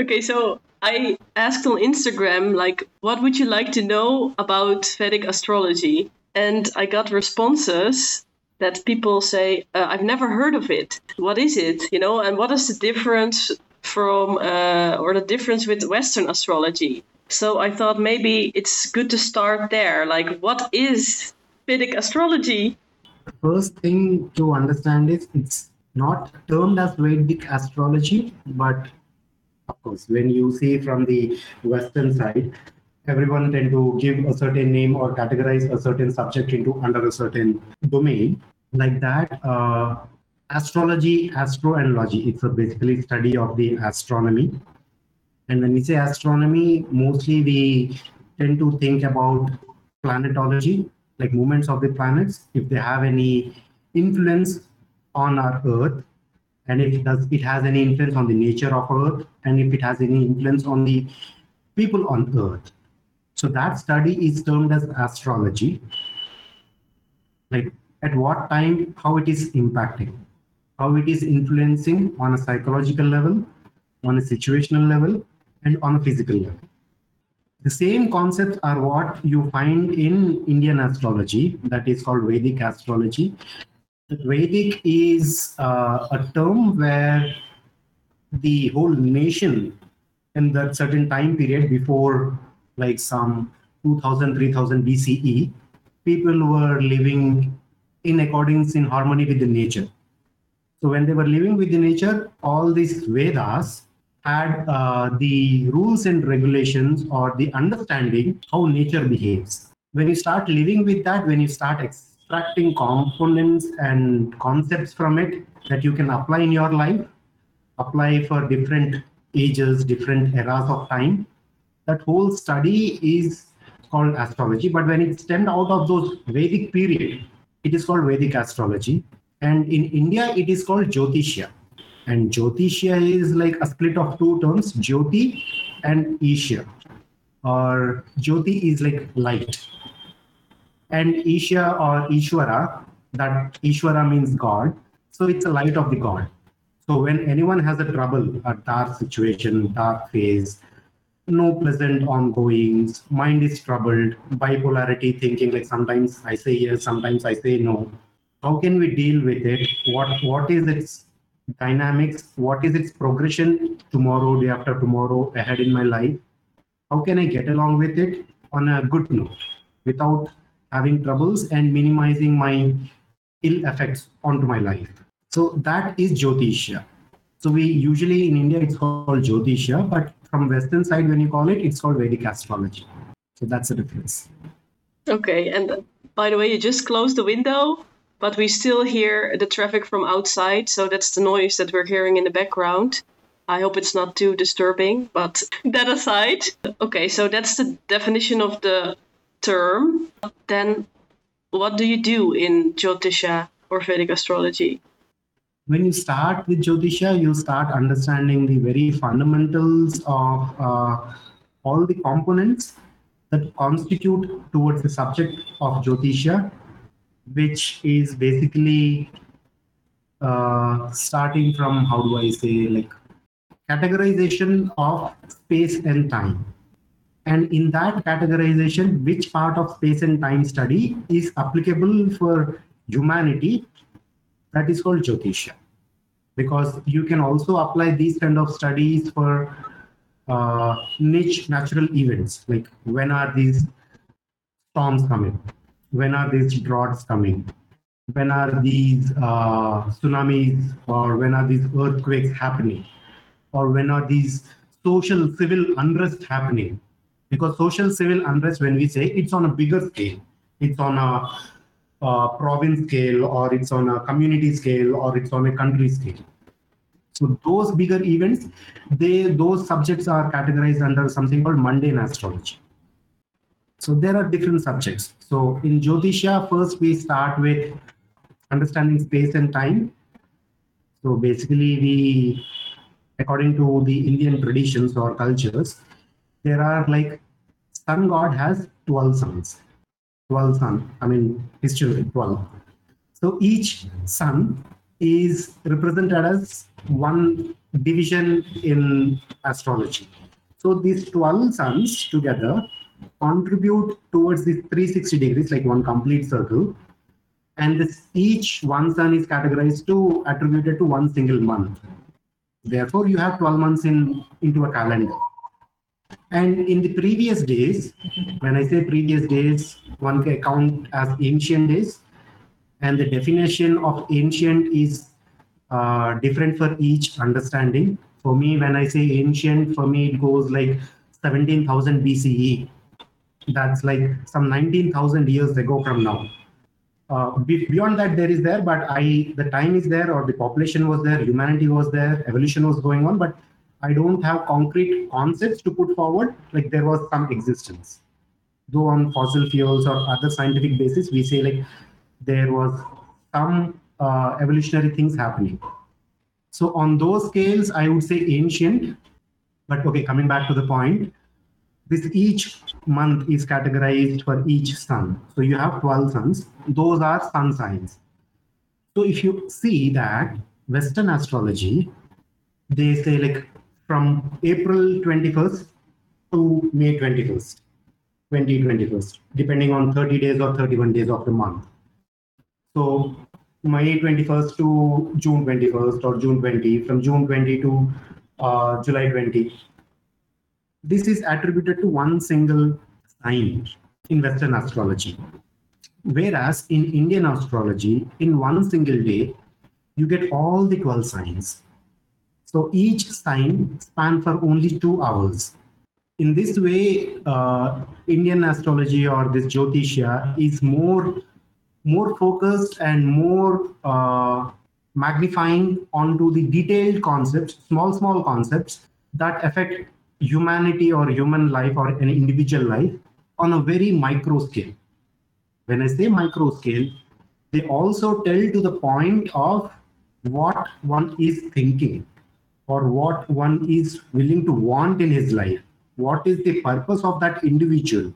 Okay, so I asked on Instagram, like, what would you like to know about Vedic astrology? And I got responses that people say, uh, I've never heard of it. What is it? You know, and what is the difference from, uh, or the difference with Western astrology? So I thought maybe it's good to start there. Like, what is Vedic astrology? First thing to understand is it's not termed as Vedic astrology, but of course, when you see from the Western side, everyone tend to give a certain name or categorize a certain subject into under a certain domain. Like that uh, astrology astroenology it's a basically study of the astronomy. And when we say astronomy mostly we tend to think about planetology like movements of the planets if they have any influence on our earth and if it does it has any influence on the nature of earth and if it has any influence on the people on earth so that study is termed as astrology. Like at what time, how it is impacting, how it is influencing on a psychological level, on a situational level, and on a physical level. The same concepts are what you find in Indian astrology, that is called Vedic astrology. Vedic is uh, a term where the whole nation in that certain time period before like some 2000, 3000 BCE, people were living in accordance, in harmony with the nature. So when they were living with the nature, all these Vedas had uh, the rules and regulations or the understanding how nature behaves. When you start living with that, when you start extracting components and concepts from it that you can apply in your life, apply for different ages, different eras of time, that whole study is called astrology. But when it stemmed out of those Vedic period, it is called Vedic astrology. And in India, it is called Jyotishya. And Jyotishya is like a split of two terms, Jyoti and Isha. Or Jyoti is like light. And Isha or Ishwara, that Ishwara means God. So it's a light of the God. So when anyone has a trouble, a dark situation, dark phase, no pleasant ongoings, mind is troubled, bipolarity thinking, like sometimes I say yes, sometimes I say no. How can we deal with it? What what is its dynamics? What is its progression tomorrow, day after tomorrow, ahead in my life? How can I get along with it on a good note without having troubles and minimizing my ill effects onto my life? So that is Jyotishya. So we usually in India it's called Jyotishya, but from Western side, when you call it, it's called Vedic astrology. So that's the difference. Okay, and by the way, you just closed the window, but we still hear the traffic from outside, so that's the noise that we're hearing in the background. I hope it's not too disturbing, but that aside, okay, so that's the definition of the term. Then, what do you do in Jyotisha or Vedic astrology? when you start with Jyotisha, you start understanding the very fundamentals of uh, all the components that constitute towards the subject of Jyotisha, which is basically uh, starting from, how do I say, like categorization of space and time. And in that categorization, which part of space and time study is applicable for humanity? That is called Jyotisha. Because you can also apply these kind of studies for uh, niche natural events. Like when are these storms coming? When are these droughts coming? When are these uh, tsunamis or when are these earthquakes happening? Or when are these social civil unrest happening because social civil unrest when we say it's on a bigger scale it's on a province scale or it's on a community scale or it's on a country scale. So those bigger events, they those subjects are categorized under something called mundane astrology. So there are different subjects. So in Jyotisha, first we start with understanding space and time. So basically, we, according to the Indian traditions or cultures, there are like sun god has 12 sons 12 sun. I mean, his children 12. So each sun is represented as one division in astrology. So these 12 suns together contribute towards these 360 degrees, like one complete circle. And this each one sun is categorized to attributed to one single month. Therefore, you have 12 months in into a calendar. And in the previous days, when I say previous days, one can count as ancient days. And the definition of ancient is uh, different for each understanding. For me, when I say ancient, for me, it goes like 17,000 BCE. That's like some 19,000 years ago from now. Uh, beyond that, there is there, but I the time is there, or the population was there, humanity was there, evolution was going on, but I don't have concrete concepts to put forward. Like there was some existence, though on fossil fuels or other scientific basis, we say like there was some uh, evolutionary things happening. So on those scales, I would say ancient. But okay, coming back to the point, this each month is categorized for each sun. So you have 12 suns. Those are sun signs. So if you see that Western astrology, they say like from April 21st to May 21st, 2021st, depending on 30 days or 31 days of the month. So May 21st to June 21st or June 20, from June 20 to uh, July 20. This is attributed to one single sign in Western astrology. Whereas in Indian astrology, in one single day, you get all the 12 signs. So each sign span for only two hours. In this way, uh, Indian astrology or this Jyotisha is more more focused and more uh, magnifying onto the detailed concepts, small, small concepts that affect humanity or human life or an individual life on a very micro scale. When I say micro scale, they also tell to the point of what one is thinking or what one is willing to want in his life. What is the purpose of that individual?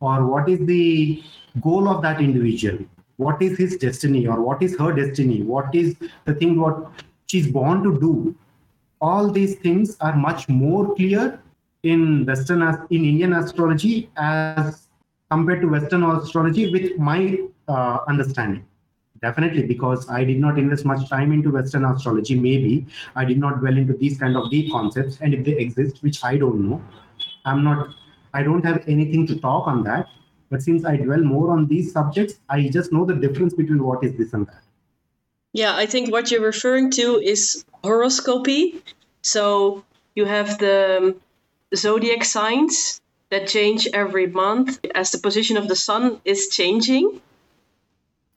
Or what is the goal of that individual what is his destiny or what is her destiny what is the thing what she's born to do all these things are much more clear in western in indian astrology as compared to western astrology with my uh, understanding definitely because i did not invest much time into western astrology maybe i did not dwell into these kind of deep concepts and if they exist which i don't know i'm not i don't have anything to talk on that but since I dwell more on these subjects, I just know the difference between what is this and that. Yeah, I think what you're referring to is horoscopy. So you have the um, zodiac signs that change every month as the position of the sun is changing.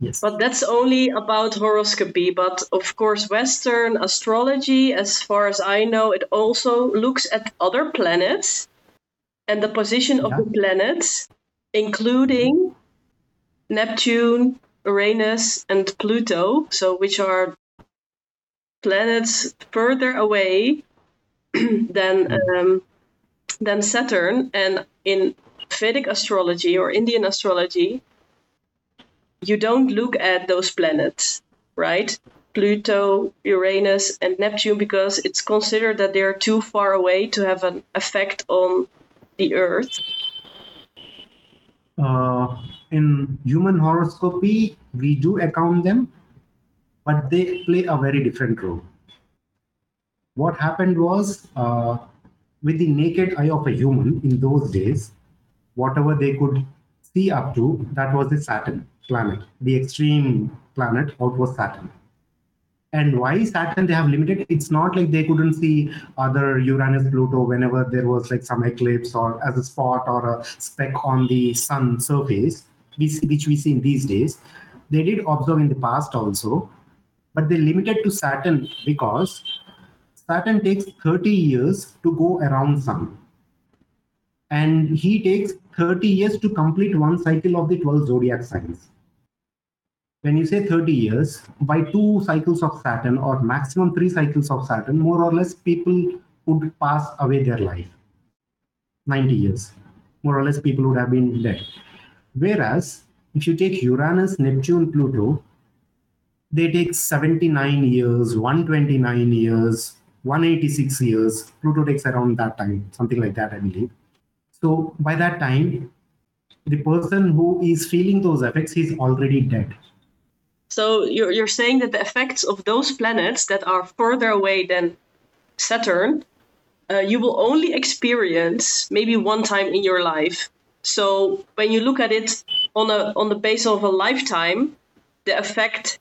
Yes. But that's only about horoscopy. But of course, Western astrology, as far as I know, it also looks at other planets and the position yeah. of the planets including Neptune, Uranus, and Pluto, so which are planets further away than um, than Saturn. And in Vedic astrology or Indian astrology, you don't look at those planets, right? Pluto, Uranus, and Neptune because it's considered that they're too far away to have an effect on the Earth uh, in human horoscopy, we do account them, but they play a very different role. What happened was, uh, with the naked eye of a human in those days, whatever they could see up to, that was the Saturn planet. The extreme planet out was Saturn. And why saturn they have limited it's not like they couldn't see other uranus pluto whenever there was like some eclipse or as a spot or a speck on the sun surface which we see in these days. They did observe in the past also but they limited to saturn because saturn takes 30 years to go around sun. And he takes 30 years to complete one cycle of the 12 zodiac signs when you say 30 years, by two cycles of Saturn or maximum three cycles of Saturn, more or less people would pass away their life. 90 years, more or less people would have been dead. Whereas if you take Uranus, Neptune, Pluto, they take 79 years, 129 years, 186 years. Pluto takes around that time, something like that, I believe. So by that time, the person who is feeling those effects is already dead. So you're, you're saying that the effects of those planets that are further away than Saturn, uh, you will only experience maybe one time in your life. So when you look at it on a on the base of a lifetime, the effect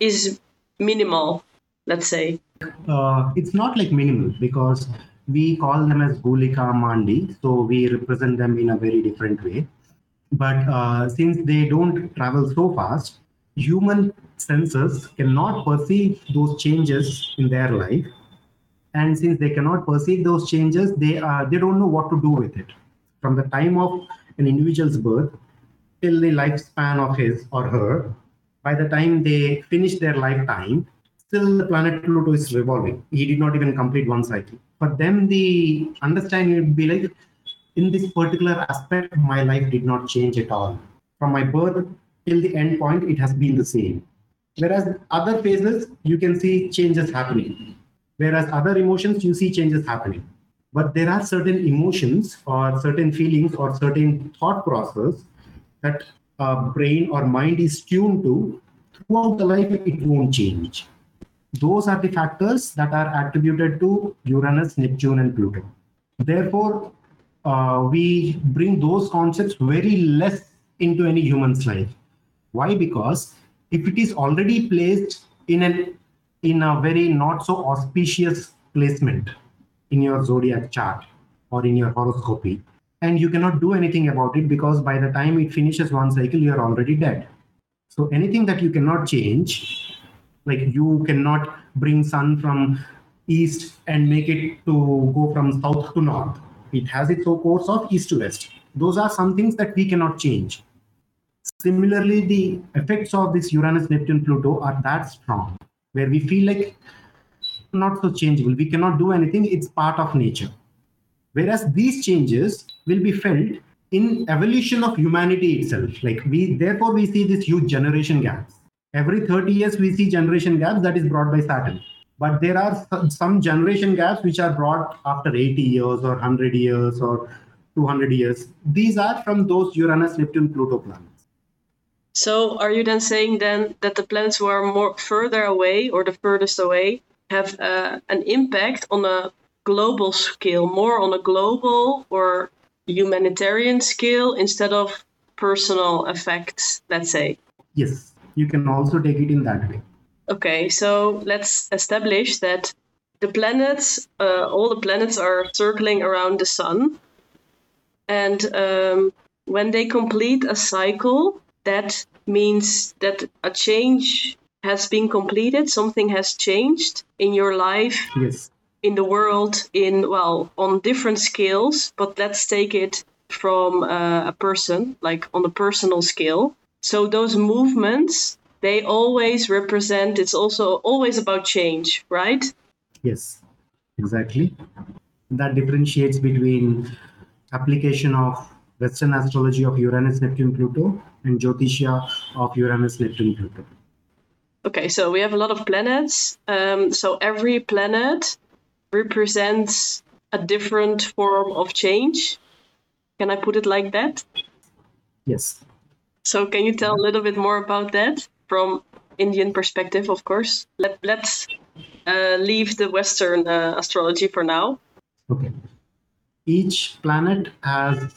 is minimal. Let's say. Uh, it's not like minimal because we call them as Gulika Mandi, so we represent them in a very different way. But uh, since they don't travel so fast, human senses cannot perceive those changes in their life. And since they cannot perceive those changes, they are they don't know what to do with it. From the time of an individual's birth till the lifespan of his or her, by the time they finish their lifetime, still the planet Pluto is revolving. He did not even complete one cycle. For them, the understanding would be like, in this particular aspect, my life did not change at all. From my birth till the end point, it has been the same. Whereas other phases, you can see changes happening. Whereas other emotions, you see changes happening. But there are certain emotions or certain feelings or certain thought process that brain or mind is tuned to throughout the life, it won't change. Those are the factors that are attributed to Uranus, Neptune, and Pluto. Therefore, uh, we bring those concepts very less into any human's life. Why? Because if it is already placed in an in a very not so auspicious placement in your zodiac chart or in your horoscopy, and you cannot do anything about it because by the time it finishes one cycle, you are already dead. So anything that you cannot change, like you cannot bring sun from east and make it to go from south to north. It has its own course of east to west. Those are some things that we cannot change. Similarly, the effects of this Uranus, Neptune, Pluto are that strong, where we feel like not so changeable. We cannot do anything. It's part of nature. Whereas these changes will be felt in evolution of humanity itself. Like we, therefore, we see this huge generation gaps. Every 30 years, we see generation gaps that is brought by Saturn. But there are some generation gaps which are brought after 80 years or 100 years or 200 years. These are from those Uranus, Neptune, Pluto planets. So are you then saying then that the planets who are more further away or the furthest away have uh, an impact on a global scale, more on a global or humanitarian scale instead of personal effects, let's say? Yes, you can also take it in that way. Okay, so let's establish that the planets, uh, all the planets are circling around the sun. And um, when they complete a cycle, that means that a change has been completed, something has changed in your life. Yes. In the world, in well, on different scales, but let's take it from uh, a person, like on a personal scale. So those movements they always represent it's also always about change right yes exactly that differentiates between application of western astrology of uranus neptune pluto and jyotisha of uranus neptune pluto okay so we have a lot of planets um, so every planet represents a different form of change can i put it like that yes so can you tell a little bit more about that from Indian perspective, of course. Let, let's uh, leave the Western uh, astrology for now. Okay. Each planet has,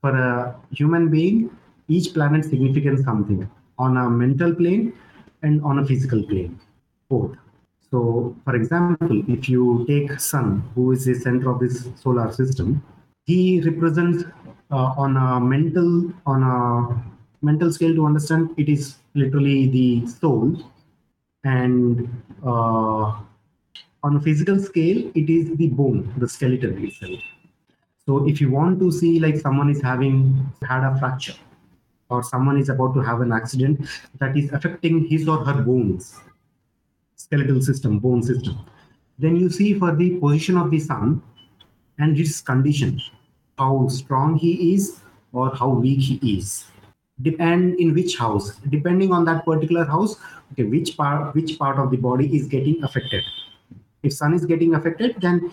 for a human being, each planet signifies something on a mental plane and on a physical plane, both. So, for example, if you take Sun, who is the center of this solar system, he represents uh, on a mental, on a mental scale to understand it is literally the soul and uh, on a physical scale it is the bone the skeleton itself so if you want to see like someone is having had a fracture or someone is about to have an accident that is affecting his or her bones skeletal system bone system. Then you see for the position of the sun and his condition how strong he is or how weak he is. Depend in which house? Depending on that particular house okay which part which part of the body is getting affected? If sun is getting affected, then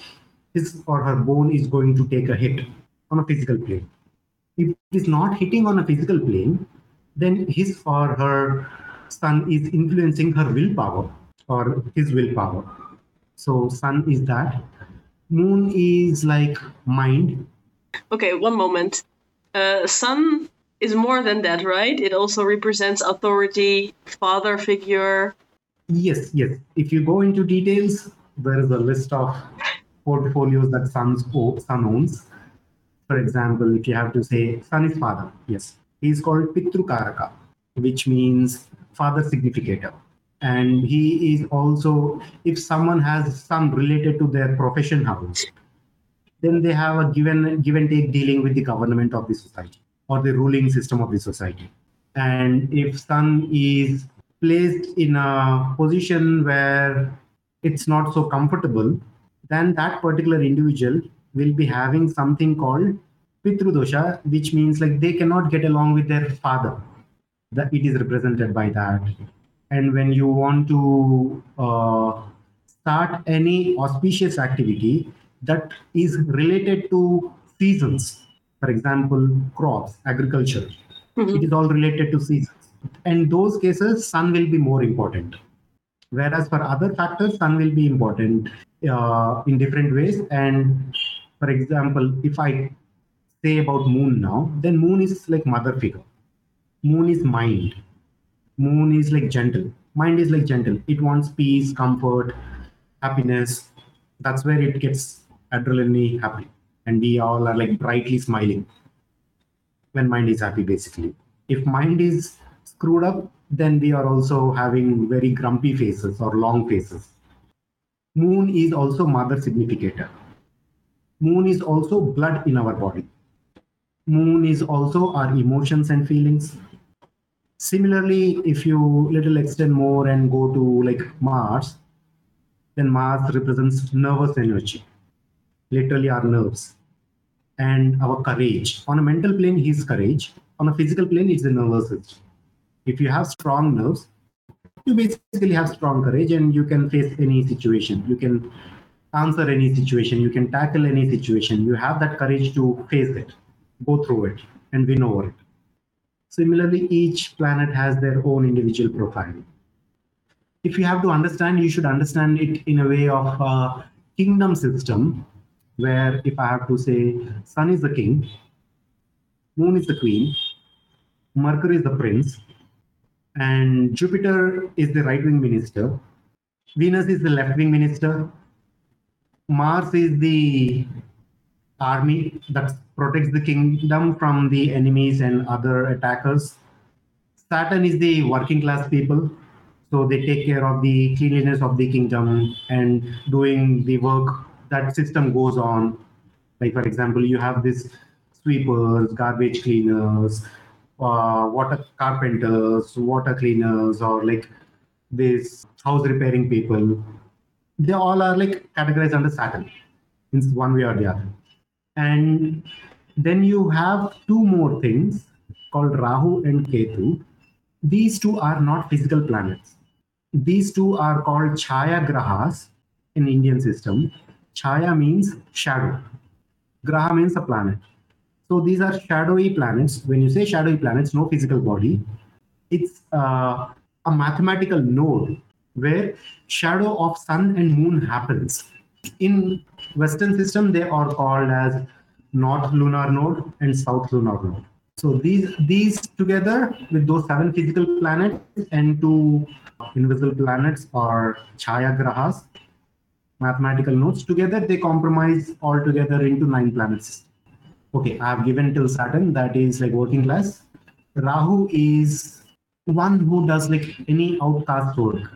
his or her bone is going to take a hit on a physical plane. If it is not hitting on a physical plane, then his or her sun is influencing her willpower or his willpower. So sun is that. Moon is like mind. Okay, one moment. Uh, sun is more than that, right? It also represents authority, father figure. Yes, yes. If you go into details, there is a list of portfolios that Sun's Sun owns. For example, if you have to say Sun is father, yes, he's called Pitru Karaka, which means father significator. And he is also, if someone has some related to their profession house, then they have a given give and take dealing with the government of the society or the ruling system of the society. And if sun is placed in a position where it's not so comfortable, then that particular individual will be having something called Pitrudosha, which means like they cannot get along with their father. That it is represented by that. And when you want to uh, start any auspicious activity that is related to seasons, for example, crops, agriculture, Mhm. it is all related to seasons. And those cases, sun will be more important. Whereas for other factors, sun will be important uh, in different ways. And for example, if I say about moon now, then moon is like mother figure. Moon is mind. Moon is like gentle. Mind is like gentle. It wants peace, comfort, happiness. That's where it gets adrenaline happy. And we all are like brightly smiling when mind is happy, basically. If mind is screwed up, then we are also having very grumpy faces or long faces. Moon is also mother significator. Moon is also blood in our body. Moon is also our emotions and feelings. Similarly, if you little extend more and go to like Mars, then Mars represents nervous energy, literally our nerves and our courage. On a mental plane, he's courage. On a physical plane, it's the nervous system. If you have strong nerves, you basically have strong courage and you can face any situation. You can answer any situation. You can tackle any situation. You have that courage to face it, go through it, and win over it. Similarly, each planet has their own individual profile. If you have to understand, you should understand it in a way of a kingdom system where if I have to say Sun is the king, Moon is the queen, Mercury is the prince, and Jupiter is the right wing minister, Venus is the left wing minister, Mars is the army that protects the kingdom from the enemies and other attackers. Saturn is the working class people, so they take care of the cleanliness of the kingdom and doing the work that system goes on. Like for example, you have this sweepers, garbage cleaners, uh, water carpenters, water cleaners, or like this house repairing people. They all are like categorized under Saturn in one way or the other. And then you have two more things called Rahu and Ketu. These two are not physical planets. These two are called Chaya Grahas in Indian system. Chaya means shadow. Graha means a planet. So these are shadowy planets. When you say shadowy planets, no physical body, it's uh, a mathematical node where shadow of sun and moon happens. In Western system, they are called as north lunar node and south lunar node. So these these together with those seven physical planets and two invisible planets are Chaya Grahas, mathematical nodes. Together they comprise altogether into nine planets. Okay, I have given till Saturn, that is like working class. Rahu is one who does like any outcast work.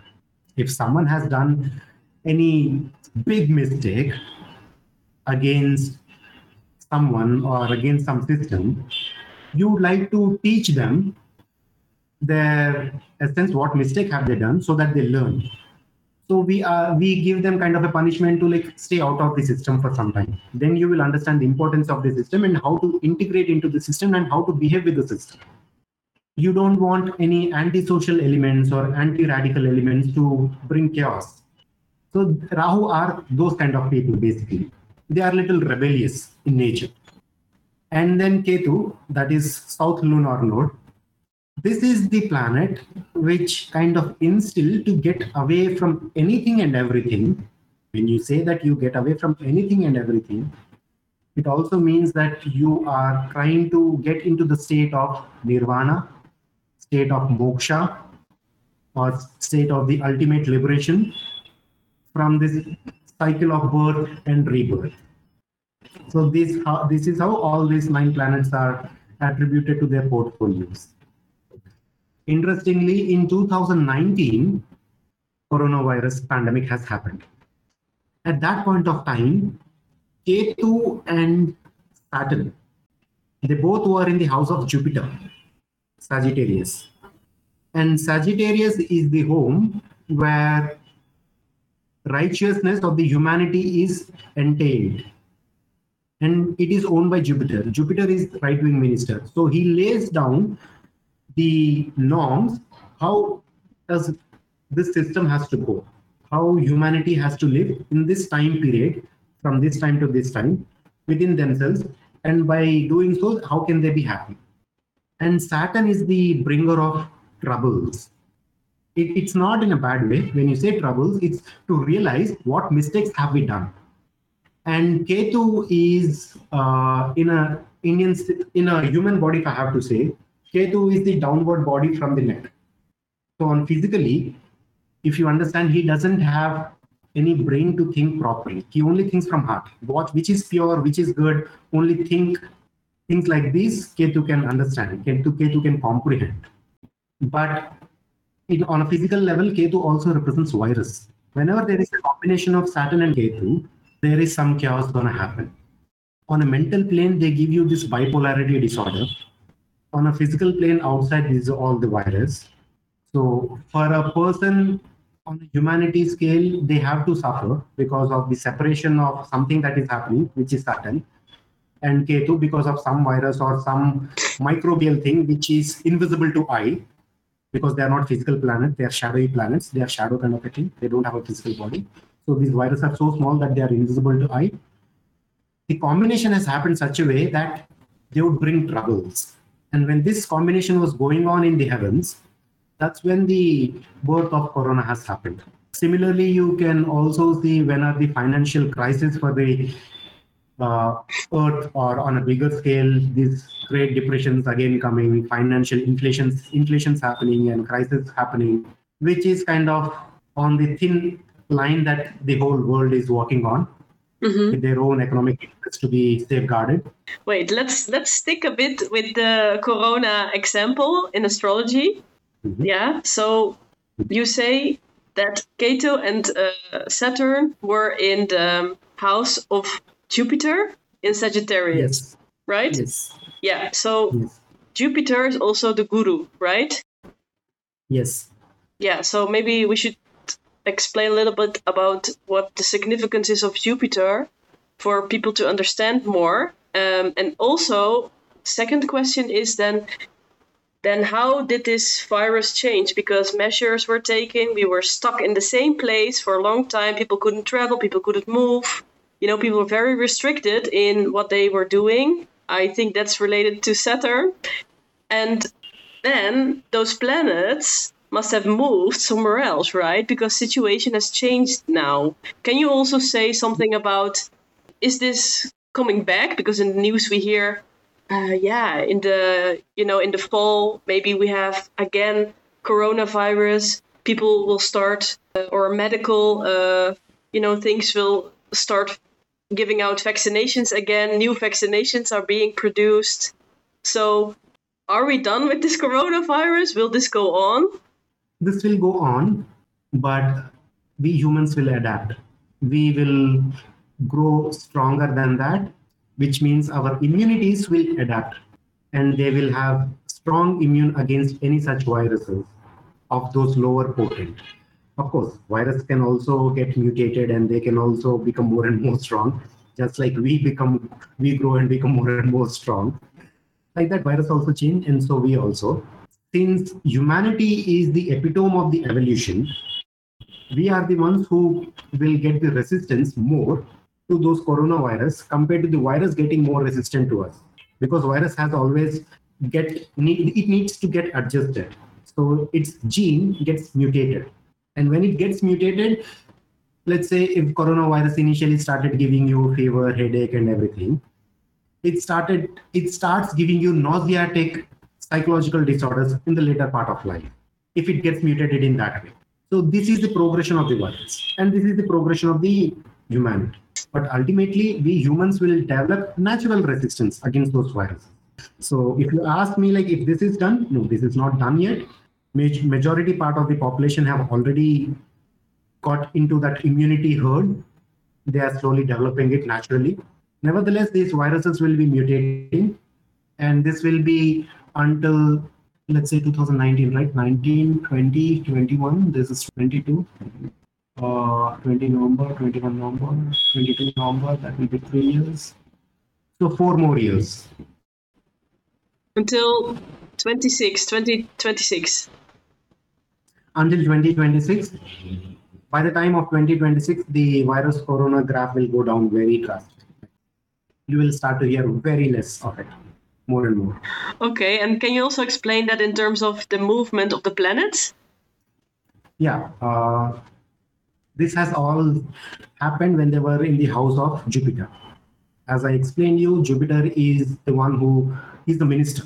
If someone has done any big mistake against someone or against some system, you would like to teach them their essence, what mistake have they done, so that they learn. So we uh, we give them kind of a punishment to like stay out of the system for some time. Then you will understand the importance of the system and how to integrate into the system and how to behave with the system. You don't want any antisocial elements or anti-radical elements to bring chaos. So Rahu are those kind of people basically. They are little rebellious in nature. And then Ketu, that is south lunar node. This is the planet which kind of instill to get away from anything and everything. When you say that you get away from anything and everything, it also means that you are trying to get into the state of nirvana, state of moksha, or state of the ultimate liberation from this cycle of birth and rebirth. So this this is how all these nine planets are attributed to their portfolios. Interestingly, in 2019, coronavirus pandemic has happened. At that point of time, Ketu and Saturn, they both were in the house of Jupiter, Sagittarius. And Sagittarius is the home where righteousness of the humanity is entailed. And it is owned by Jupiter. Jupiter is right wing minister. So he lays down the norms how does this system has to go, how humanity has to live in this time period, from this time to this time, within themselves. And by doing so, how can they be happy? And Saturn is the bringer of troubles. It, it's not in a bad way. When you say troubles, it's to realize what mistakes have we done. And Ketu is uh, in a Indian in a human body, if I have to say, Ketu is the downward body from the neck. So on physically, if you understand, he doesn't have any brain to think properly. He only thinks from heart. What which is pure, which is good. Only think things like these. Ketu can understand. Ketu, Ketu can comprehend. But in, on a physical level, Ketu also represents virus. Whenever there is a combination of Saturn and Ketu, there is some chaos going to happen. On a mental plane, they give you this bipolarity disorder. On a physical plane, outside is all the virus. So for a person on the humanity scale, they have to suffer because of the separation of something that is happening, which is Saturn, and Ketu because of some virus or some microbial thing which is invisible to eye because they are not physical planets, they are shadowy planets, they are shadow kind of a thing, they don't have a physical body. So these viruses are so small that they are invisible to eye. The combination has happened such a way that they would bring troubles. And when this combination was going on in the heavens, that's when the birth of corona has happened. Similarly, you can also see when are the financial crisis for the uh, earth or on a bigger scale, these great depressions again coming, financial inflations, inflations happening and crisis happening, which is kind of on the thin line that the whole world is working on. Mm-hmm. With their own economic interests to be safeguarded. Wait, let's let's stick a bit with the corona example in astrology. Mm-hmm. Yeah. So you say that Ketu and uh, Saturn were in the house of Jupiter in Sagittarius, yes. right? Yes. Yeah. So yes. Jupiter is also the guru, right? Yes. Yeah. So maybe we should explain a little bit about what the significance is of Jupiter for people to understand more. Um, and also, second question is then then how did this virus change? Because measures were taken, we were stuck in the same place for a long time. People couldn't travel, people couldn't move. You know, people were very restricted in what they were doing. I think that's related to Saturn. And then those planets must have moved somewhere else, right? Because situation has changed now. Can you also say something about is this coming back? Because in the news we hear uh, yeah, in the you know in the fall maybe we have again coronavirus. People will start uh, or medical uh, you know things will start giving out vaccinations again. New vaccinations are being produced. So, are we done with this coronavirus? Will this go on? This will go on, but we humans will adapt. We will grow stronger than that which means our immunities will adapt and they will have strong immune against any such viruses of those lower potent. Of course, virus can also get mutated and they can also become more and more strong, just like we become, we grow and become more and more strong. Like that, virus also change, and so we also. Since humanity is the epitome of the evolution, we are the ones who will get the resistance more to those coronavirus compared to the virus getting more resistant to us because virus has always get it needs to get adjusted so its gene gets mutated and when it gets mutated let's say if coronavirus initially started giving you fever headache and everything it started it starts giving you nauseatic psychological disorders in the later part of life if it gets mutated in that way. So this is the progression of the virus and this is the progression of the humanity. But ultimately we humans will develop natural resistance against those viruses. So if you ask me like if this is done no this is not done yet majority part of the population have already got into that immunity herd. They are slowly developing it naturally. Nevertheless, these viruses will be mutating, and this will be until let's say 2019, right? 19, 20, 21. This is 22. Uh, 20 November, 21 November, 22 November. That will be three years. So four more years. Until 26, 2026. Until 2026 by the time of 2026, the virus corona graph will go down very drastically. You will start to hear very less of it, more and more. Okay, and can you also explain that in terms of the movement of the planets? Yeah, uh, this has all happened when they were in the house of Jupiter. As I explained you, Jupiter is the one who is the minister.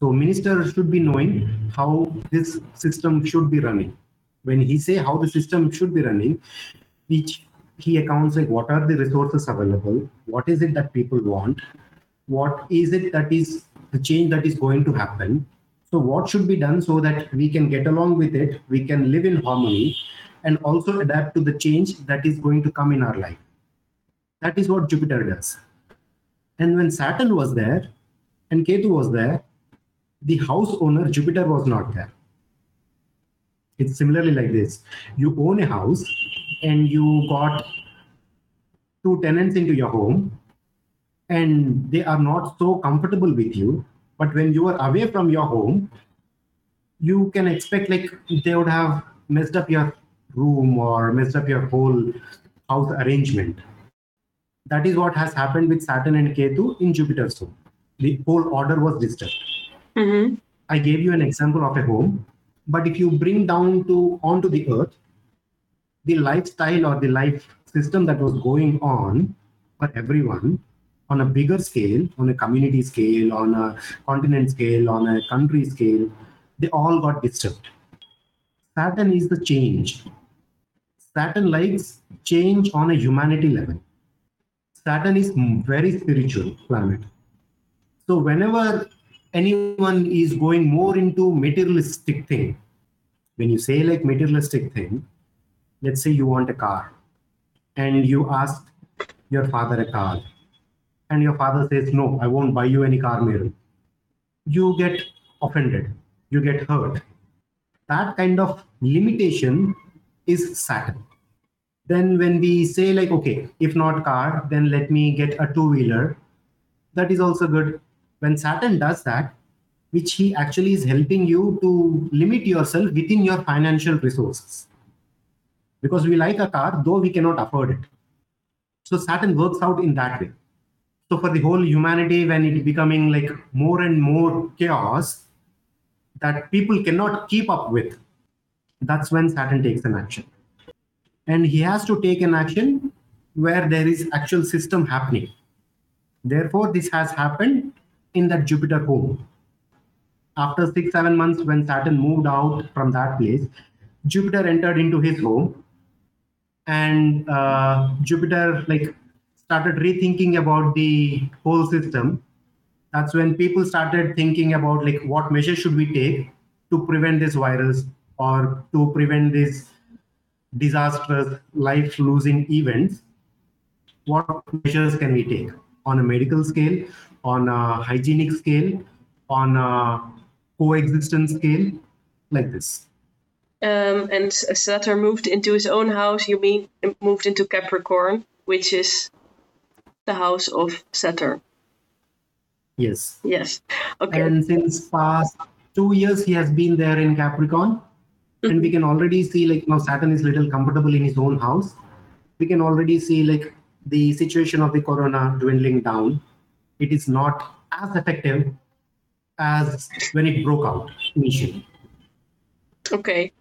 So minister should be knowing how this system should be running when he say how the system should be running, which he accounts like what are the resources available, what is it that people want, what is it that is the change that is going to happen. So what should be done so that we can get along with it, we can live in harmony, and also adapt to the change that is going to come in our life. That is what Jupiter does. And when Saturn was there and Ketu was there, the house owner Jupiter was not there. It's similarly like this. You own a house and you got two tenants into your home and they are not so comfortable with you. But when you are away from your home, you can expect like they would have messed up your room or messed up your whole house arrangement. That is what has happened with Saturn and Ketu in Jupiter's home. The whole order was disturbed. Mm-hmm. I gave you an example of a home but if you bring down to onto the earth, the lifestyle or the life system that was going on for everyone on a bigger scale, on a community scale, on a continent scale, on a country scale, they all got disturbed. Saturn is the change. Saturn likes change on a humanity level. Saturn is very spiritual planet. So whenever anyone is going more into materialistic thing. When you say like materialistic thing let's say you want a car and you ask your father a car and your father says no i won't buy you any car Meru. you get offended. You get hurt. That kind of limitation is saturn. Then when we say like okay if not car then let me get a two wheeler that is also good when Saturn does that, which he actually is helping you to limit yourself within your financial resources. Because we like a car, though we cannot afford it. So Saturn works out in that way. So for the whole humanity, when it is becoming like more and more chaos that people cannot keep up with, that's when Saturn takes an action. And he has to take an action where there is actual system happening. Therefore, this has happened in that Jupiter home. After six, seven months, when Saturn moved out from that place, Jupiter entered into his home, and uh, Jupiter like started rethinking about the whole system. That's when people started thinking about like what measures should we take to prevent this virus or to prevent these disastrous life-losing events. What measures can we take on a medical scale? On a hygienic scale, on a coexistence scale, like this. Um, and Saturn moved into his own house. You mean moved into Capricorn, which is the house of Saturn. Yes. Yes. Okay. And since past two years, he has been there in Capricorn, and Mm-hmm. we can already see like now Saturn is little comfortable in his own house. We can already see like the situation of the corona dwindling down. It is not as effective as when it broke out initially. Okay.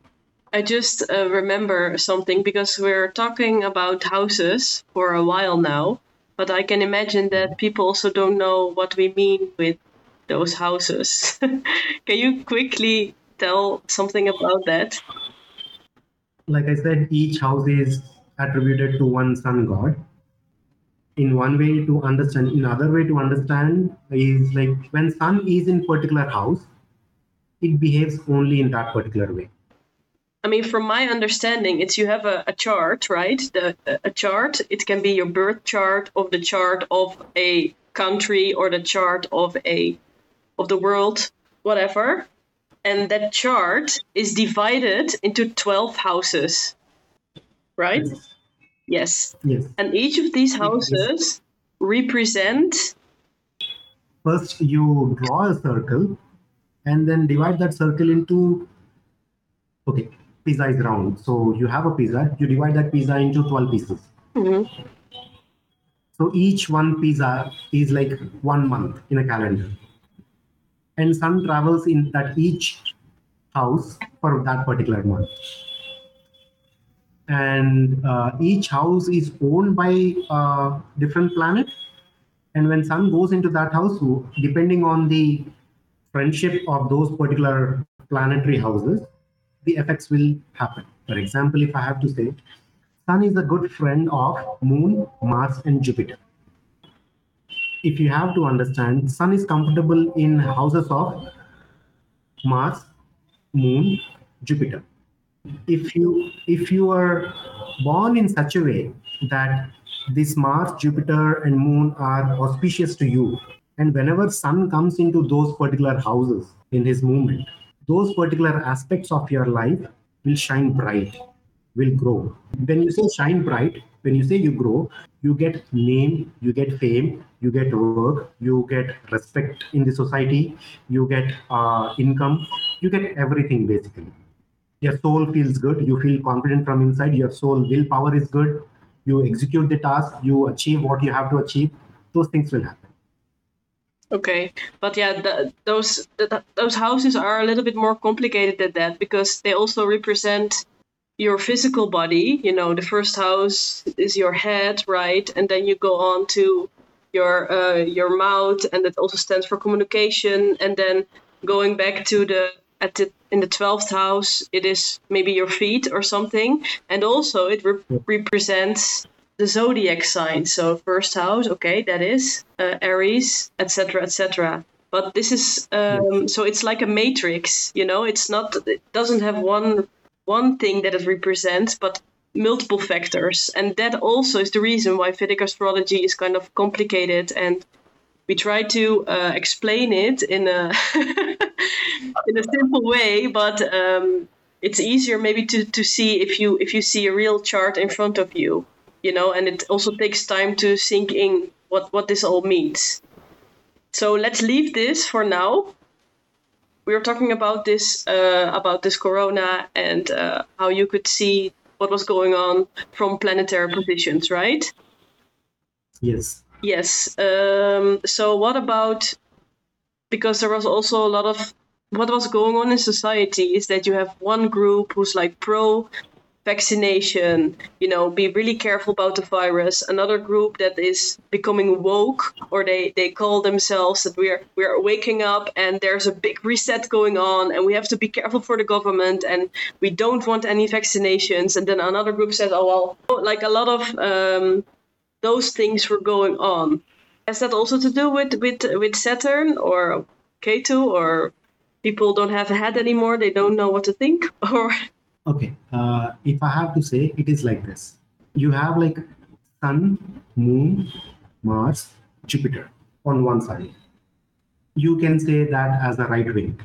I just uh, remember something because we're talking about houses for a while now, but I can imagine that people also don't know what we mean with those houses. can you quickly tell something about that? Like I said, each house is attributed to one sun god. In one way to understand, in other way to understand is like when sun is in particular house, it behaves only in that particular way. I mean, from my understanding, it's you have a, a chart, right? The a chart. It can be your birth chart of the chart of a country or the chart of a of the world, whatever. And that chart is divided into twelve houses, right? Yes. Yes. Yes. And each of these houses represent. First, you draw a circle and then divide that circle into. Okay, pizza is round. So you have a pizza, you divide that pizza into 12 pieces. Mhm. So each one pizza is like one month in a calendar. And sun travels in that each house for that particular month. And uh, each house is owned by a different planet. And when sun goes into that house, depending on the friendship of those particular planetary houses, the effects will happen. For example, if I have to say, Sun is a good friend of Moon, Mars, and Jupiter. If you have to understand, Sun is comfortable in houses of Mars, Moon, Jupiter. If you if you are born in such a way that this Mars, Jupiter, and Moon are auspicious to you, and whenever Sun comes into those particular houses in his movement, those particular aspects of your life will shine bright will grow. When you say shine bright, when you say you grow, you get name, you get fame, you get work, you get respect in the society, you get uh, income, you get everything basically. Your soul feels good, you feel confident from inside, your soul willpower is good, you execute the task, you achieve what you have to achieve, those things will happen. Okay, but yeah, the, those the, those houses are a little bit more complicated than that because they also represent your physical body. You know, the first house is your head, right, and then you go on to your uh, your mouth, and that also stands for communication. And then going back to the at the in the twelfth house, it is maybe your feet or something, and also it re- represents the zodiac signs. So first house, okay, that is uh, Aries, etc., etc. But this is um, so it's like a matrix, you know. It's not. It doesn't have one one thing that it represents, but multiple factors, and that also is the reason why Vedic astrology is kind of complicated and. We try to uh, explain it in a in a simple way, but um, it's easier maybe to, to see if you if you see a real chart in front of you you know and it also takes time to sink in what what this all means. So let's leave this for now. We were talking about this uh, about this corona and uh, how you could see what was going on from planetary positions right? Yes. yes um, so what about because there was also a lot of what was going on in society is that you have one group who's like pro vaccination, you know, be really careful about the virus. Another group that is becoming woke, or they, they call themselves that we are we are waking up and there's a big reset going on, and we have to be careful for the government, and we don't want any vaccinations. And then another group says, oh well, like a lot of um, those things were going on. Has that also to do with with with Saturn or Ketu or people don't have a head anymore? They don't know what to think, or Okay. Uh, if I have to say, it is like this. You have like Sun, Moon, Mars, Jupiter on one side. You can say that as the right wing,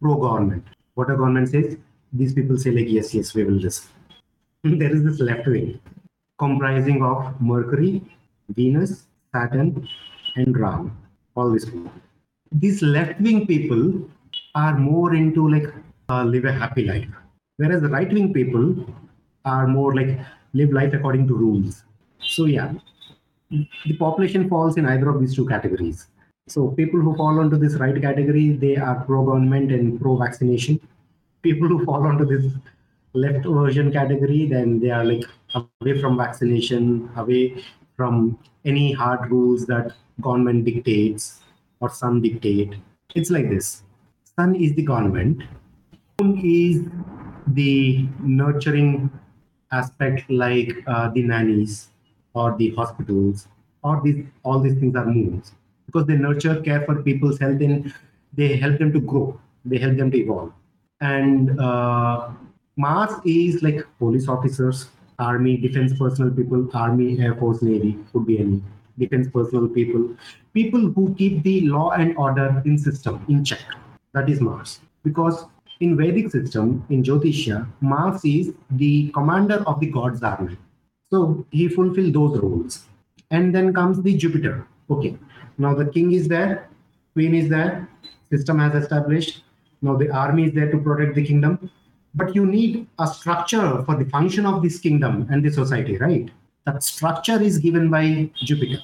pro government. What a government says, these people say like yes, yes, we will listen. there is this left wing comprising of Mercury, Venus, And Rahu. All these people. These left wing people are more into like uh, live a happy life Whereas the right wing people are more like live life according to rules. So, yeah, the population falls in either of these two categories. So, people who fall into this right category, they are pro government and pro vaccination. People who fall into this left version category, then they are like away from vaccination, away from any hard rules that government dictates or some dictate. It's like this. Sun is the government. Moon is the nurturing aspect like uh, the nannies or the hospitals or these all these things are moons because they nurture care for people's health and they help them to grow they help them to evolve and uh, mars is like police officers army defense personnel people army air force navy could be any defense personnel people people who keep the law and order in system in check that is mars because in Vedic system, in Jyotisha, Mars is the commander of the god's army. So he fulfilled those roles. And then comes the Jupiter. Okay. Now the king is there, queen is there, system has established. Now the army is there to protect the kingdom. But you need a structure for the function of this kingdom and the society, right? That structure is given by Jupiter.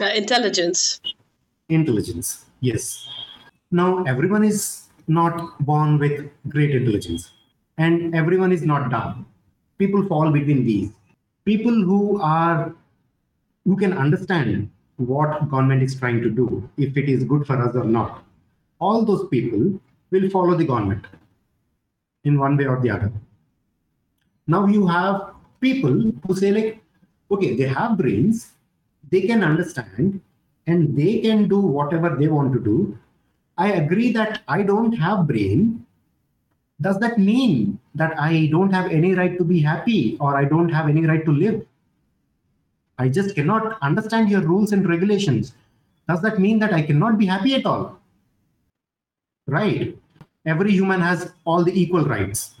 Uh, intelligence. Intelligence, yes. Now everyone is not born with great intelligence and everyone is not dumb people fall between these people who are who can understand what government is trying to do if it is good for us or not all those people will follow the government in one way or the other now you have people who say like okay they have brains they can understand and they can do whatever they want to do I agree that I don't have brain, does that mean that I don't have any right to be happy or I don't have any right to live? I just cannot understand your rules and regulations. Does that mean that I cannot be happy at all? Right. Every human has all the equal rights.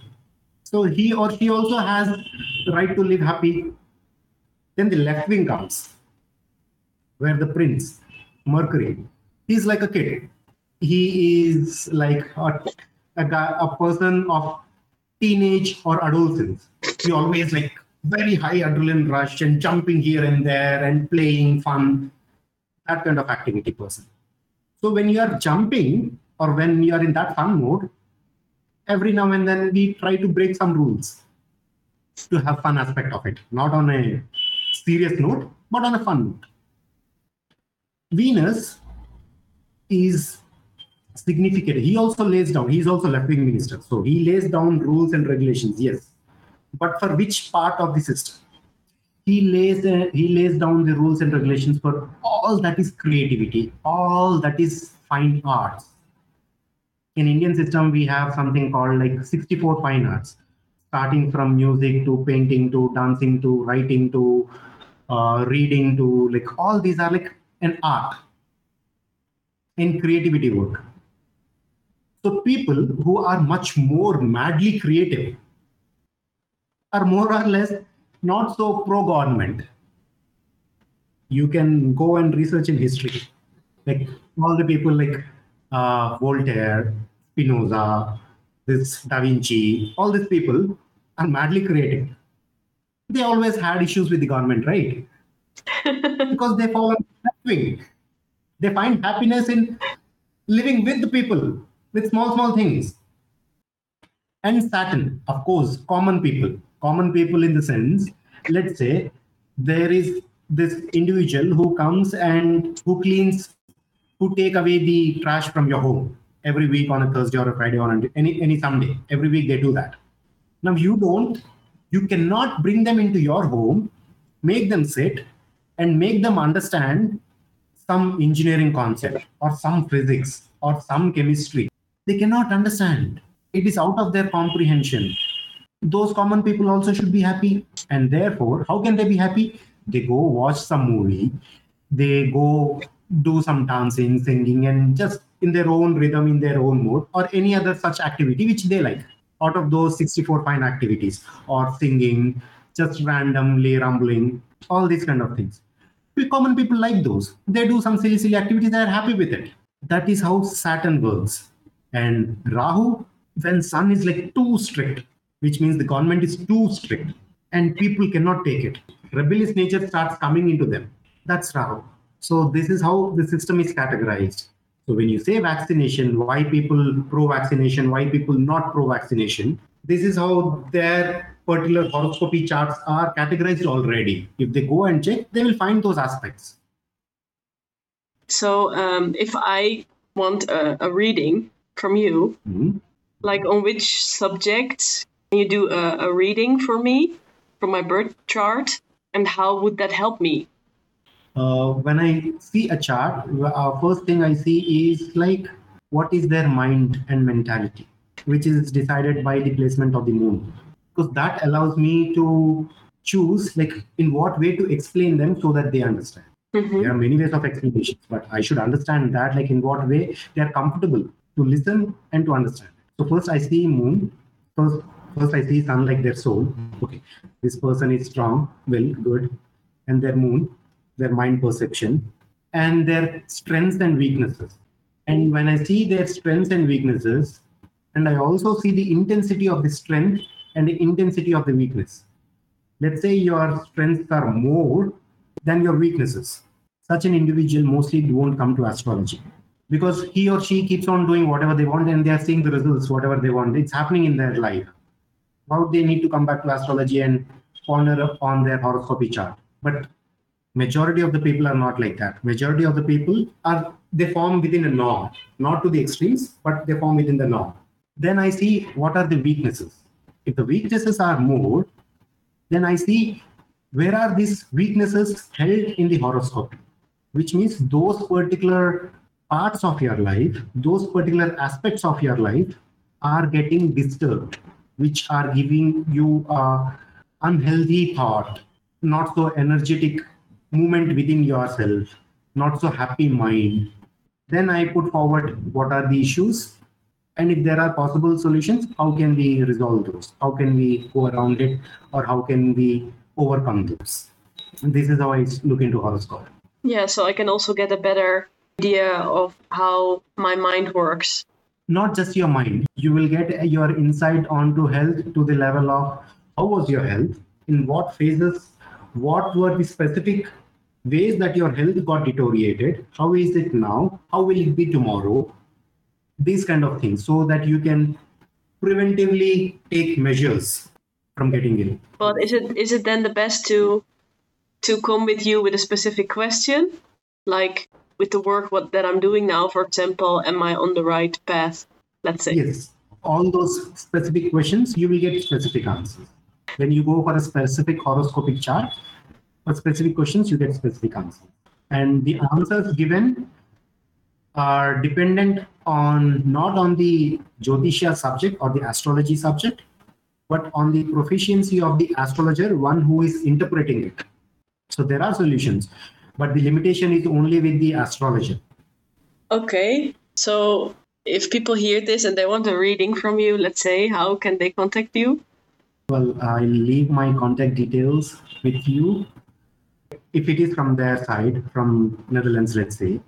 So he or she also has the right to live happy. Then the left wing comes, where the prince, Mercury, he's like a kid he is like a, a, guy, a person of teenage or adolescence. He always like very high adrenaline rush and jumping here and there and playing fun, that kind of activity person. So when you are jumping or when you are in that fun mode, every now and then we try to break some rules to have fun aspect of it, not on a serious note, but on a fun note. Venus is significant. He also lays down, he's also left wing minister. So he lays down rules and regulations, yes. But for which part of the system? He lays, uh, he lays down the rules and regulations for all that is creativity, all that is fine arts. In Indian system, we have something called like 64 fine arts, starting from music to painting to dancing to writing to uh, reading to like all these are like an art in creativity work so people who are much more madly creative are more or less not so pro-government. You can go and research in history, like all the people like uh, Voltaire, Spinoza, this Da Vinci, all these people are madly creative. They always had issues with the government, right? because they fall on that. They find happiness in living with the people with small, small things. And Saturn, of course, common people. Common people in the sense, let's say there is this individual who comes and who cleans, who take away the trash from your home every week on a Thursday or a Friday or any any Sunday. Every week they do that. Now you don't, you cannot bring them into your home, make them sit, and make them understand some engineering concept or some physics or some chemistry they cannot understand. It is out of their comprehension. Those common people also should be happy. And therefore, how can they be happy? They go watch some movie, they go do some dancing, singing, and just in their own rhythm, in their own mode, or any other such activity which they like out of those 64 fine activities, or singing, just randomly rumbling, all these kind of things. Common people like those. They do some silly, silly activities, they are happy with it. That is how Saturn works. And Rahu, when Sun is like too strict, which means the government is too strict and people cannot take it. Rebellious nature starts coming into them. That's Rahu. So this is how the system is categorized. So when you say vaccination, why people pro-vaccination, why people not pro-vaccination, this is how their particular horoscopy charts are categorized already. If they go and check, they will find those aspects. So um, if I want a, a reading from you, Mhm. like on which subject can you do a, a reading for me from my birth chart, and how would that help me? Uh, when I see a chart, uh, first thing I see is like what is their mind and mentality, which is decided by the placement of the moon, because that allows me to choose like in what way to explain them so that they understand. Mhm. There are many ways of explanations, but I should understand that like in what way they are comfortable to listen and to understand. So first I see moon. First, first I see sun like their soul. Okay, this person is strong, will, good, and their moon, their mind perception, and their strengths and weaknesses. And when I see their strengths and weaknesses, and I also see the intensity of the strength and the intensity of the weakness. Let's say your strengths are more than your weaknesses. Such an individual mostly won't come to astrology because he or she keeps on doing whatever they want and they are seeing the results, whatever they want. It's happening in their life. Would they need to come back to astrology and ponder upon their horoscopy chart? But majority of the people are not like that. Majority of the people are they form within a norm, not to the extremes, but they form within the norm. Then I see what are the weaknesses. If the weaknesses are more, then I see where are these weaknesses held in the horoscope, which means those particular parts of your life, those particular aspects of your life are getting disturbed, which are giving you a unhealthy thought, not so energetic movement within yourself, not so happy mind. Then I put forward what are the issues and if there are possible solutions, how can we resolve those? How can we go around it or how can we overcome those? And this is how I look into horoscope. Yeah, so I can also get a better idea of how my mind works. Not just your mind, you will get your insight onto health to the level of how was your health, in what phases, what were the specific ways that your health got deteriorated, how is it now, how will it be tomorrow, these kind of things, so that you can preventively take measures from getting ill. But is it is it then the best to to come with you with a specific question, like with the work what that I'm doing now, for example, am I on the right path? Let's say. Yes, all those specific questions, you will get specific answers. When you go for a specific horoscopic chart, for specific questions, you get specific answers. And the answers given are dependent on not on the Jyotisha subject or the astrology subject, but on the proficiency of the astrologer, one who is interpreting it. So there are solutions, but the limitation is only with the astrologer. Okay. So if people hear this and they want a reading from you, let's say, how can they contact you? Well, I'll leave my contact details with you. If it is from their side, from Netherlands, let's say,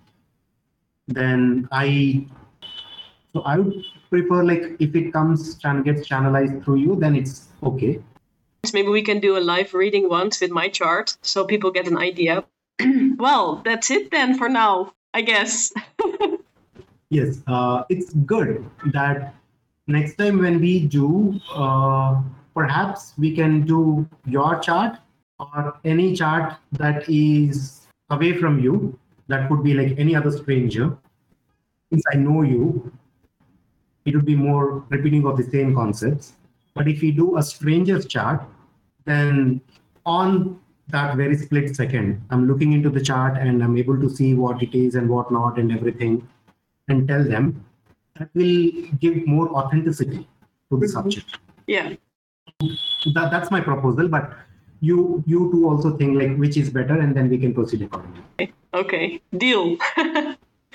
then I so I would prefer like if it comes and gets channelized through you, then it's okay. Maybe we can do a live reading once with my chart so people get an idea. well, that's it then for now, I guess. Yes, uh, it's good that next time when we do, uh, perhaps we can do your chart or any chart that is away from you. That could be like any other stranger. Since I know you, it would be more repeating of the same concepts. But if we do a stranger's chart, then on that very split second, I'm looking into the chart and I'm able to see what it is and what not and everything and tell them that will give more authenticity to the mm-hmm. subject. yeah. That, that's my proposal, but you you two also think like which is better and then we can proceed accordingly. Okay. Deal.